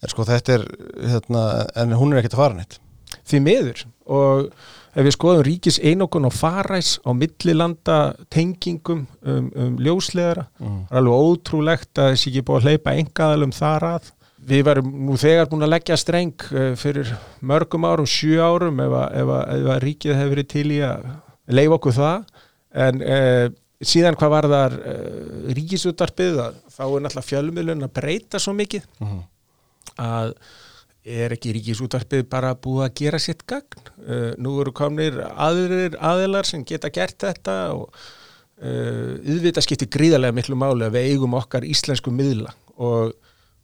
En sko þetta er, hérna, en hún er ekkert að fara neitt.
Því miður og ef við skoðum ríkiseinokun og faræs á millilanda tengingum um, um ljósleðara, mm. er alveg ótrúlegt að þessi ekki búið að hleypa engaðalum þar að. Við varum nú þegar búin að leggja streng uh, fyrir mörgum árum, sjú árum ef að, ef að, ef að ríkið hefur verið til í að leifa okkur það en uh, síðan hvað var þar uh, ríkisútarpið þá er náttúrulega fjölmiðlun að breyta svo mikið uh -huh. að er ekki ríkisútarpið bara búið að gera sitt gagn uh, nú eru komnir aðrir aðilar sem geta gert þetta og yðvita skiptir gríðarlega miklu máli að við eigum okkar íslensku miðla og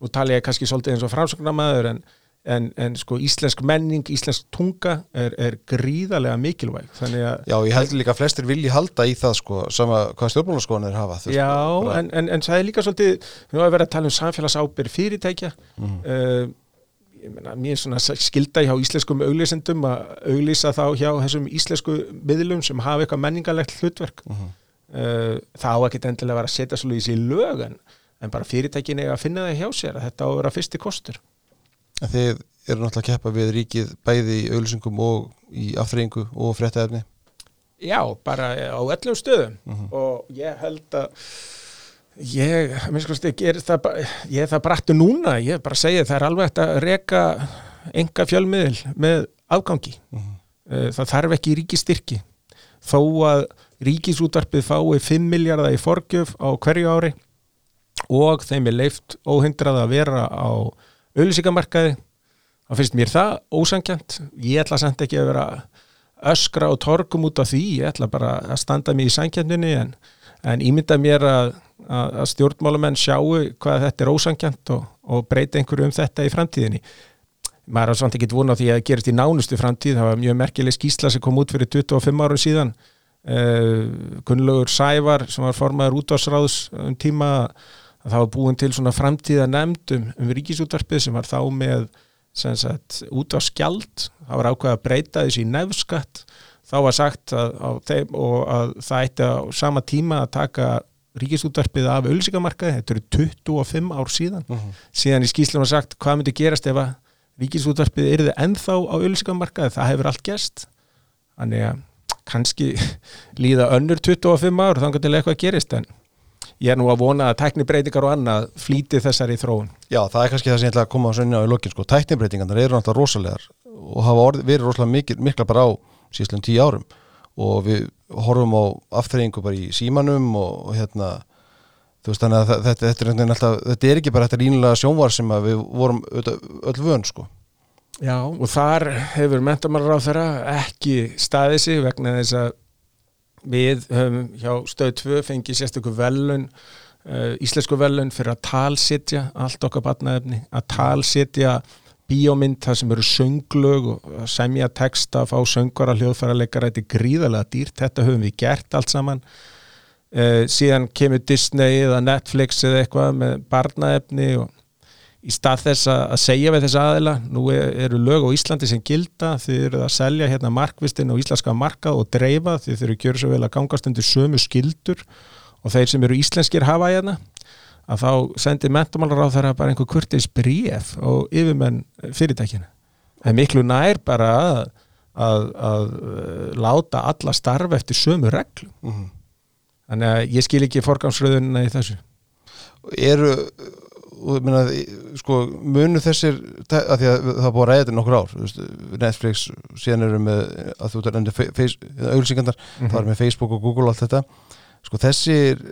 nú tala ég kannski svolítið eins og framsögnamaður en en, en sko íslensk menning, íslensk tunga er, er gríðarlega mikilvæg
Já, ég held líka að flestir vilji halda í það sko, sama hvað stjórnmálaskoðanir hafa
Já, bara... en, en, en það er líka svolítið, við höfum verið að tala um samfélagsábyrg fyrirtækja. Mm. uh, ég menna, mér er svona skilda hjá íslenskum auglýsendum að auglýsa þá hjá þessum íslensku miðlum sem hafa eitthvað menningarlegt hlutverk. Mm uh, þá ekki endilega vera að setja svolítið í sig lög en bara fyrirtækin er að finna það hjá sér að þetta á að vera fyrsti kostur
Þið eru náttúrulega að keppa við ríkið bæði í auðlýsingum og í aftreyingu og fréttaefni
Já, bara á öllum stöðum mhm. -huh. og ég held að ég, minnst ég er það, ég er það brattu núna ég er bara að segja það er alveg að reyka enga fjölmiðil með afgangi eh, -huh. það þarf ekki ríkistyrki þó að ríkisútarpið fái 5 miljardar í forgjöf á hverju ári og þeim er leift óhindrað að vera á auðlýsingamarkaði þá finnst mér það ósangjant ég ætla samt ekki að vera öskra og torkum út af því ég ætla bara að standa mér í sangjandunni en, en ímynda mér að, að, stjórnmálamenn sjáu hvað þetta er ósangjant og, og breyta einhverju um þetta í framtíðinni. Maður har samt ekki vona á því að gerist í nánustu framtíð. Það var mjög merkileg skísla sem kom út fyrir 25 árum síðan. Uh, Gunnlaugur Sævar sem var formaður útvarsráðs um tíma að það var búin til svona framtíða nefndum um ríkisútvarpið sem var þá með sagt, út á skjald það var ákveð að breyta þessi í nefnskatt þá var sagt að, þeim, að það ætti á sama tíma að taka ríkisútvarpið af auðlísikamarkaði, þetta eru 25 ár síðan. Uh mhm. -huh. síðan í skýslum var sagt hvað myndi gerast ef að ríkisútvarpið er þið ennþá á auðlísikamarkaði, það hefur allt gest þannig að kannski líða önnur 25 ár þannig að eitthvað gerist en ég er nú að vona að tæknibreitingar og annað flíti þessari þróun.
Já, það er kannski það sem ég ætla að koma á sönni á í lokin, sko, tæknibreitingarnar eru náttúrulega rosalegar og hafa orð, verið rosalega mikil, mikla bara á síðan tíu árum og við horfum á afturreyingu bara í símanum og, og hérna þú veist þannig að þetta, þetta, er, alltaf, þetta er ekki bara þetta rínulega sjónvar sem við vorum öll vön, sko.
Já, og þar hefur mentamálar á þeirra ekki staðið sig vegna þess að við höfum hjá stöð 2 fengið sérstaklega velun uh, íslensku velun fyrir að talsitja allt okkar batnaefni, að talsitja bíómynd, það sem eru sönglög og semja texta, fá söngvara hljóðfæra leikara, þetta er gríðarlega dýrt þetta höfum við gert allt saman. Uh, síðan kemur Disney eða Netflix eða eitthvað með barnaefni og í stað þess að segja við þess aðila nú eru lög á Íslandi sem gilda þið eru að selja hérna markvistin og íslenska markað og dreifa þið þurfu að gjöra svo vel að gangast undir sömu skildur og þeir sem eru íslenskir hafa hérna að þá sendir mentamálur á þeirra bara einhver kurtis bríf og yfirmenn fyrirtækina það er miklu nær bara að, að, að uh, láta alla starfa eftir sömu reglu mm -hmm. þannig að ég skil ekki forgámsröðunina í þessu.
Eru og minna, sko, munu þessir að því að það búið að ræða þetta nokkur ár veist, Netflix síðan eru með að þú er endur auðvilsingandar, mm -hmm. það er með Facebook og Google og allt þetta. Sko þessir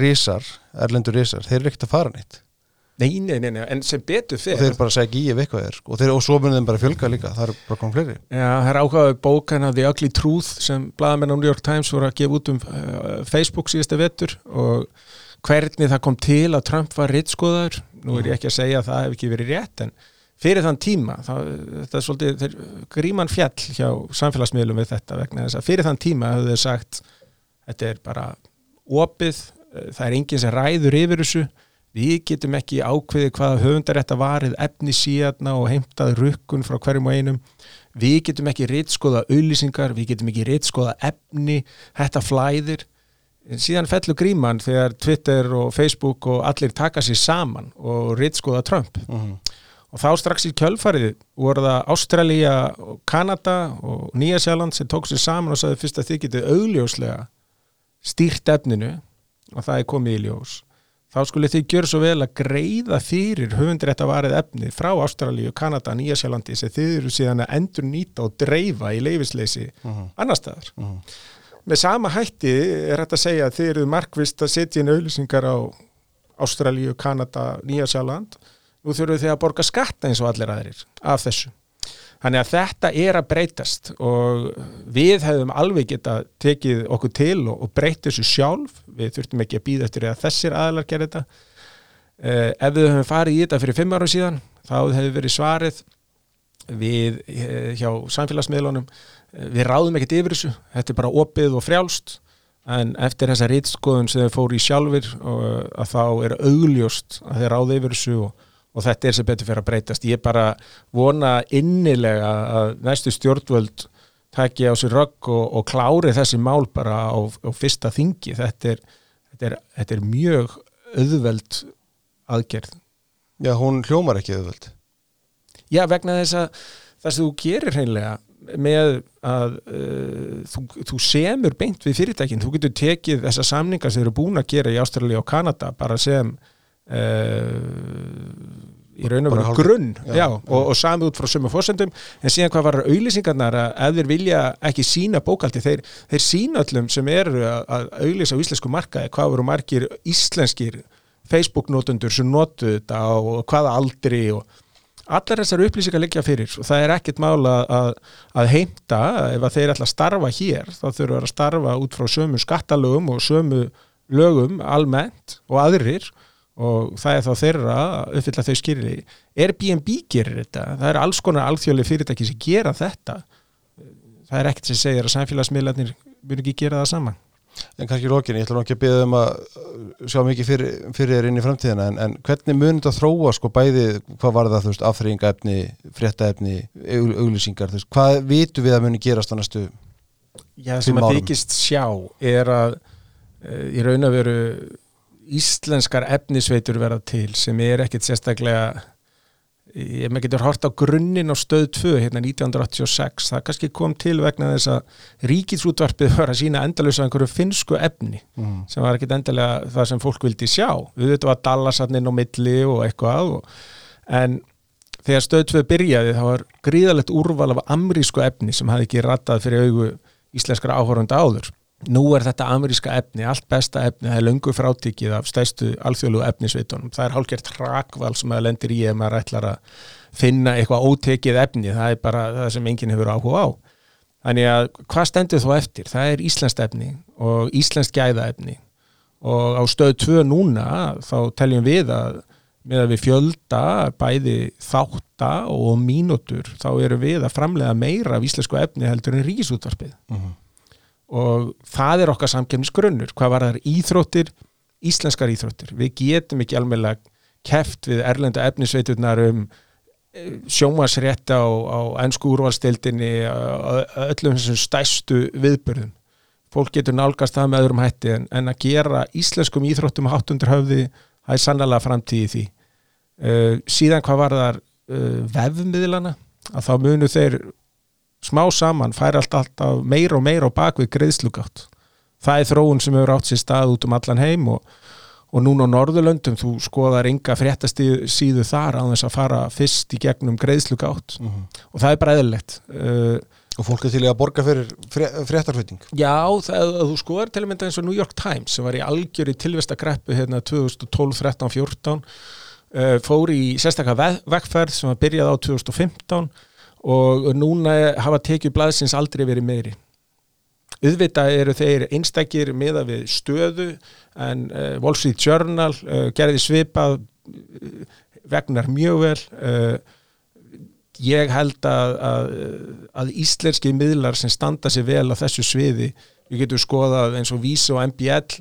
risar, erlendur risar þeir eru ekkert að fara neitt.
Nei, nei, nei, nei, en sem betur fyrir
og þeir bara segja ekki í ef eitthvað er og, þeir, og svo munum þeim bara fjölga líka, það er bara komið fleiri.
Já, það er áhugaðu bókan af The Ugly Truth sem bladamenn á New York Times voru að gefa út um uh, Facebook síðustu vettur og hvernig það kom til að Trump var rittskoðaður nú er ég ekki að segja að það hef ekki verið rétt en fyrir þann tíma það, þetta er svolítið, þeir, gríman fjall hjá samfélagsmiðlum við þetta vegna þess að fyrir þann tíma hafðu þeir sagt þetta er bara opið það er enginn sem ræður yfir þessu við getum ekki ákveðið hvaða höfundarétta varið efni síðarna og heimtað rukkun frá hverjum og einum. Við getum ekki rittskoða auðlýsingar, við getum ekki rittskoða efni, þetta flæðir síðan fellur gríman þegar Twitter og Facebook og allir taka sér saman og rittskoða Trump uh -huh. og þá strax í kjölfarið voru það Ástralja og Kanada og Nýjasjáland sem tók sér saman og sagði fyrst að þið getið augljóslega stýrt efninu og það er komið í ljós þá skulle þið gjör svo vel að greiða fyrir höfundirétta varið efni frá Ástralíu, Kanada, Nýjasjálandi sem þið eru síðan að endur nýta og dreifa í leifisleysi uh -huh. annar staðar. Uh -huh. Með sama hætti er þetta að segja að þið eru markvist að setja inn auðlýsingar á Ástralíu, Kanada, Nýjasjáland nú þurfum þið að borga skatta eins og allir aðrir af þessu. Þannig að þetta er að breytast og við hefum alveg geta tekið okkur til og, og breytið þessu sjálf, við þurftum ekki að býða eftir að þessir aðlar gera þetta. Eh, ef við höfum farið í þetta fyrir fimm ára síðan, þá hefur verið svarið við eh, hjá samfélagsmiðlunum, við ráðum ekkert yfir þessu, þetta er bara opið og frjálst, en eftir þessa rítskoðun sem þau fóru í sjálfur og að þá er augljóst að þeir ráði yfir þessu og og þetta er sem betur fyrir að breytast. Ég bara vona innilega að næstu stjórnvöld taki á sér rögg og, og klári þessi mál bara á, á fyrsta þingi. Þetta er, þetta, er, þetta er mjög auðveld aðgerð.
Já, hún hljómar ekki auðveld.
Já, vegna þess að það sem þú gerir hreinlega með að uh, þú, þú semur beint við fyrirtækinn, þú getur tekið þessa samningar sem eru búin að gera í Ástralja og Kanada bara sem Uh, í raun og veru grunn. Já, já, og, og sami út frá sömu fórsendum en síðan hvað var auðlýsingarnar að ef þeir vilja ekki sína bókaldi þeir, þeir sína öllum sem eru að auðlýsa á íslensku markaði hvað voru margir íslenskir Facebook-nótundur sem notu þetta og hvaða aldri og allar þessar upplýsingar liggja fyrir. Og það er ekkit mála að, að heimta. Ef að þeir ætla að starfa hér þá þurfa að starfa út frá sömu skattalögum og sömu lögum almennt og aðrir. Og það er þá þeirra að uppfylla þau skýrili Airbnb gerir þetta? Það er alls konar alþjóðlega fyrirtæki sem gera þetta. Það er ekkert sem segir að samfélagsmiðlarnir mjög ekki gera það saman
En kannski lókin, ég ætla nú ekki að byggja um að sjá mikið fyrir, fyrir þér inn í framtíðina en, en hvernig munir þetta þróa sko bæði, hvað var það þú veist, afþreyingaefni fréttaefni, auglýsingar þú veist, hvað vitu við að muni gerast á næstu
Já, sem að þykist sjá er að e, í raun að veru íslenskar efnisveitur verða til sem er ekkit sérstaklega ég með getur hort á grunninn á stöð 2 hérna 1986, það kannski kom til vegna þess að ríkisútvarpið var að sína endalus að einhverju finsku efni mm. sem var ekkit endalega það sem fólk vildi sjá, við veitum að Dallasarnin og milli og eitthvað og, en þegar stöð 2 byrjaði þá var gríðalegt úrval af amrísku efni sem hafði ekki ratað fyrir augu íslenskara áhórunda áður nú er þetta ameríska efni, allt besta efni það er löngu frátíkið af stæstu alþjóðlu efnisvitunum, það er hálfgerð trakval sem að lendir í ef maður ætlar að finna eitthvað ótekið efni. Það er bara það sem enginn hefur áhuga á. Þannig að hvað stendur þó eftir? Það er íslenskt efni og íslenskt gæðaefni. Og á stöð 2 núna þá teljum við að með að við fjölda bæði þátta og mínútur þá eru við að framlega meira af íslensku efni heldur en ríkisútvarpið. Uh -huh og það er okkar samkemnisgrunnur hvað var það íþróttir, íslenskar íþróttir. Við getum ekki alveg keft við erlenda efnisveiturnar um eh, sjómasrétta á, á ennsku úrvalstildinni öllum þessum stæstu viðbörðum fólk getur nálgast það með öðrum hætti en, en að gera íslenskum íþróttum háttundur höfði, það er sannlega framtíði því. Uh, síðan hvað var þar uh, vefmiðlana að þá munu þeir smá saman fær allt alltaf meira og meira á bakvið greiðslugátt. Það er þróun sem hefur átt sér stað út um allan heim og, og núna á Norðurlöndum þú skoðar enga fréttastíðu þar á þess að fara fyrst í gegnum greiðslugátt mhm. -huh. og það er bara eðlilegt. Uh,
og fólk er til að borga fyrir fréttarflutning?
Já, það, þú skoðar til að mynda eins og New York Times sem var í algjör í tilvestagreppu hérna 2012, 13, 14 uh, fór í sérstaklega vegferð sem var byrjað á 2015 og núna hafa tekið blaðsins aldrei verið meiri. Auðvitað eru þeir einstakir miða við stöðu en uh, Wall Street Journal uh, gerði svipað uh, vegnar mjög vel. Ég held að, að, að íslenski miðlar sem standa sér vel á þessu sviði við getum skoðað eins og Vísi og MBL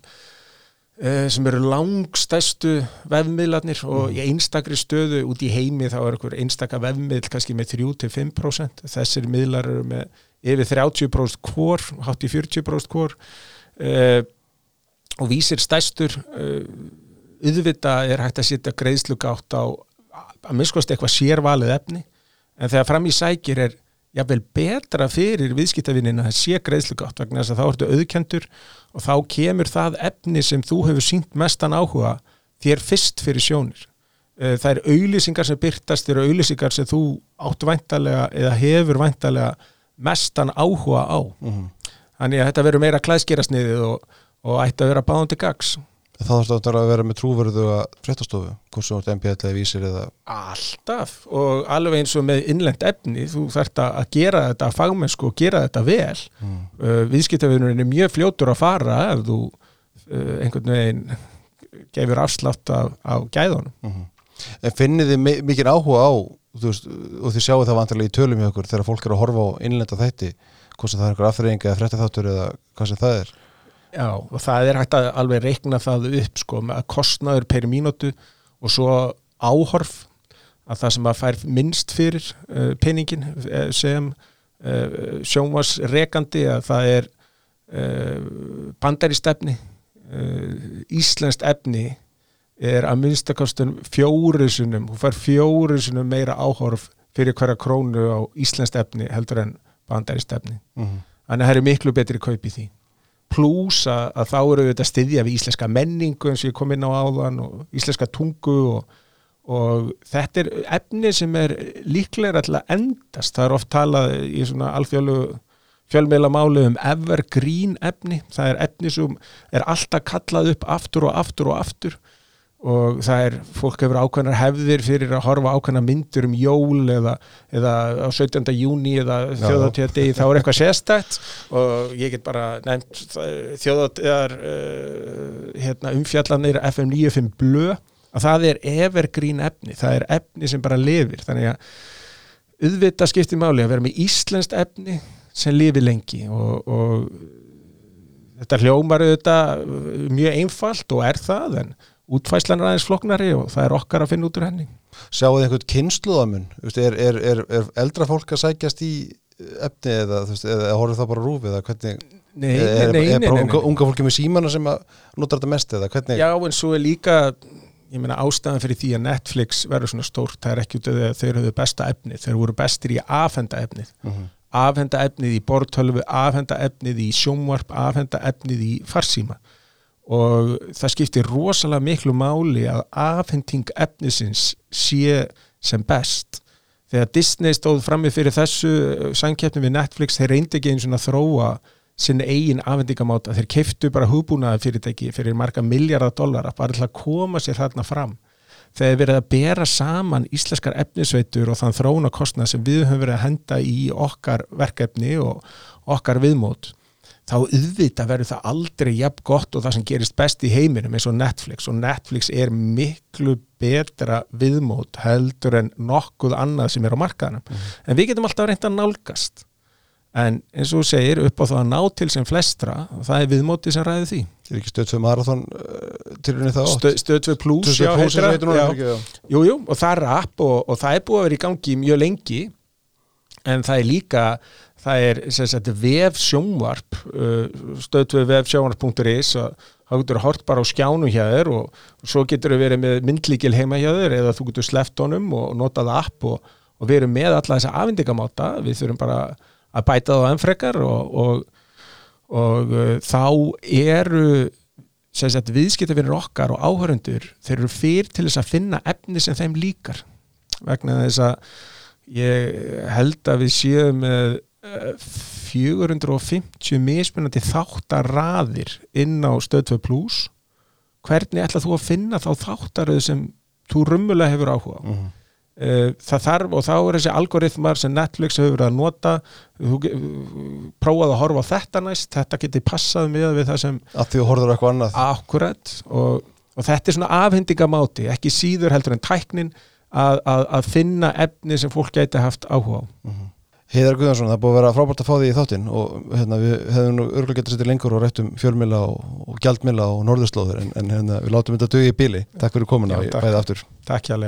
sem eru langstæstu vefmiðlarnir og í einstakri stöðu út í heimi þá er einhver einstaka vefmiðl kannski með 3-5% þessir miðlar eru með yfir 30% hvor, hátt í 40% hvor. Uh, og vísir stæstur uh, auðvitað er hægt að setja greiðslugátt á að minnskost eitthvað sérvalið efni. En þegar fram í sækir er jafnvel betra fyrir viðskiptavinnina að sé greiðslugátt vegna þess að þá ertu auðkendur og þá kemur það efni sem þú hefur sínt mestan áhuga þér fyrst fyrir sjónir. Eh, það er auðlýsingar sem byrtast þér auðlýsingar sem þú áttu væntalega eða hefur væntalega mestan áhuga á.
Mhm.
þannig að þetta verður meira klæðskerasniðið og, og ætti að vera báðandi gags
þá þarfst þetta að vera með trúverðu að fréttastofu, hvort sem þú ert MPL eða vísir eða
alltaf og alveg eins og með innlend efni þú þarft að gera þetta fagmennsku og gera þetta vel
mm.
uh, viðskiptavinnurinn er mjög fljótur að fara ef þú uh, einhvern veginn gefur afslátt af, af gæðunum
Mhm. En finnið þið mi- mikinn áhuga á þú veist, og þið sjáu það vantarlega í tölum hjá okkur þegar fólk er að horfa á innlenda þætti hvort sem það er einhver afþreying eða fréttaþáttur eða hvað sem það er
Já, og það er hægt að alveg reikna það upp sko, með að kostnaður per mínútu og svo áhorf að það sem að fær minnst fyrir uh, peningin uh, sem uh, sjónvars rekandi að það er uh, bandaristefni uh, íslenskt efni er að minnstakostun fjórisunum, hún fær fjórisunum meira áhorf fyrir hverja krónu á íslenskt efni heldur en bandaristefni
mm -hmm.
þannig að það er miklu betri kaup í því pluss að, að þá eru þetta styðja við íslenska menningu eins og ég kom inn á áðan og íslenska tungu og, og þetta er efni sem er líklega að endast. Það er oft talað í svona alþjóðlu fjölmeila máli um evergreen efni, það er efni sem er alltaf kallað upp aftur og aftur og aftur og það er, fólk hefur ákveðnar hefðir fyrir að horfa ákveðnar myndur um jól eða, eða á 17. júni eða þjóðatíðadegi, þá er eitthvað sérstætt og ég get bara nefnt þjóðatíðar uh, hérna, umfjallanir FM 95 blö. Að það er evergreen efni, það er efni sem bara lifir, þannig að auðvitað skiptir máli að vera með íslenskt efni sem lifir lengi. Og, og þetta hljómar auðvitað mjög einfalt og er það en útfæslan er aðeins floknari og það er okkar að finna út úr henni.
Sjáu þið einhvern kynsluðamun er, er, er, er eldra fólk að sækjast í efni eða, eða horfður það bara á rúf eða hvernig
Nei,
er,
nei,
er
nei,
bara
nei,
unga,
nei.
fólki með símana sem notar þetta mest eða hvernig
Já, en svo er líka ég meina ástæðan fyrir því að Netflix verður svona stórt, það er ekki út af þeir höfðu besta efnið, þeir voru bestir í að afhenda efnið.
Mhm.
afhenda efnið í bortölfu, afhenda efnið í sjónvarp, afhenda efnið í farsíma og það skiptir rosalega miklu máli að afhending efnisins sé sem best. Þegar Disney stóð frammi fyrir þessu samkeppni við Netflix, þeir reyndi ekki eins og þróa sinni eigin afhendingamáta, þeir keiftu bara hugbúnaða fyrirtæki fyrir marga miljardar dollara bara til að koma sér þarna fram. Þegar verið að bera saman íslenskar efnisveitur og þann þróunarkostnað sem við höfum verið að henda í okkar verkefni og okkar viðmót þá auðvitað verður það aldrei jafn gott og það sem gerist best í heiminum eins og Netflix. Og Netflix er miklu betra viðmót heldur en nokkuð annað sem er á markaðanum en við getum alltaf reynd að nálgast. En eins og þú segir upp á það að ná til sem flestra það er viðmóti sem ræði því.
Er ekki stöð 2 marathon uh, til rauninni það átt
Stö, stöð 2 plus, já,
Plus
já.
ekki, já.
Jú, jú, og það er app og, og það er búið að vera í gangi mjög lengi. En það er líka það er sem sagt vef sjónvarp uh, stöðtöð vef sjónvarp.is og þá getur þú hort bara á skjánu hjá þér og, og svo getur þú verið með myndlíkil heima hjá þér eða þú getur sleppt honum og notað app og, og verið með alla þessa afindikamáta við þurfum bara að bæta það enn frekar og, og, uh, þá eru sem sagt viðskiptafinir okkar og áhörundur þeir eru fyrir til þess að finna efni sem þeim líkar. Vegna þess að ég held að við séum með 450 mismunandi þáttaraðir inn á stöðtöð plus. Hvernig ætlað þú að finna þá þáttaröð sem þú rummulega hefur áhuga á?
Mhm.
Eh, það þarf og þá er þessi algoritmar sem Netflix hefur að nota þú prófaðu að horfa á þetta næst þetta geti passað með við það sem
að þú horfður eitthvað annað.
Akkurat og, og þetta er svona afhendingamáti ekki síður heldur en tæknin að, að, að finna efni sem fólk geti haft áhuga á
Heiðar Guðjónsson, það er búið að vera frábært að fá því í þáttinn og hérna, við hefðum nú örgulega getið setið lengur og rættum fjölmila og, gjaldmila og norðurslóður en, en hérna, við látum þetta dögi í bíli Takk fyrir komuna og
takk.
bæði aftur.
Takk hjá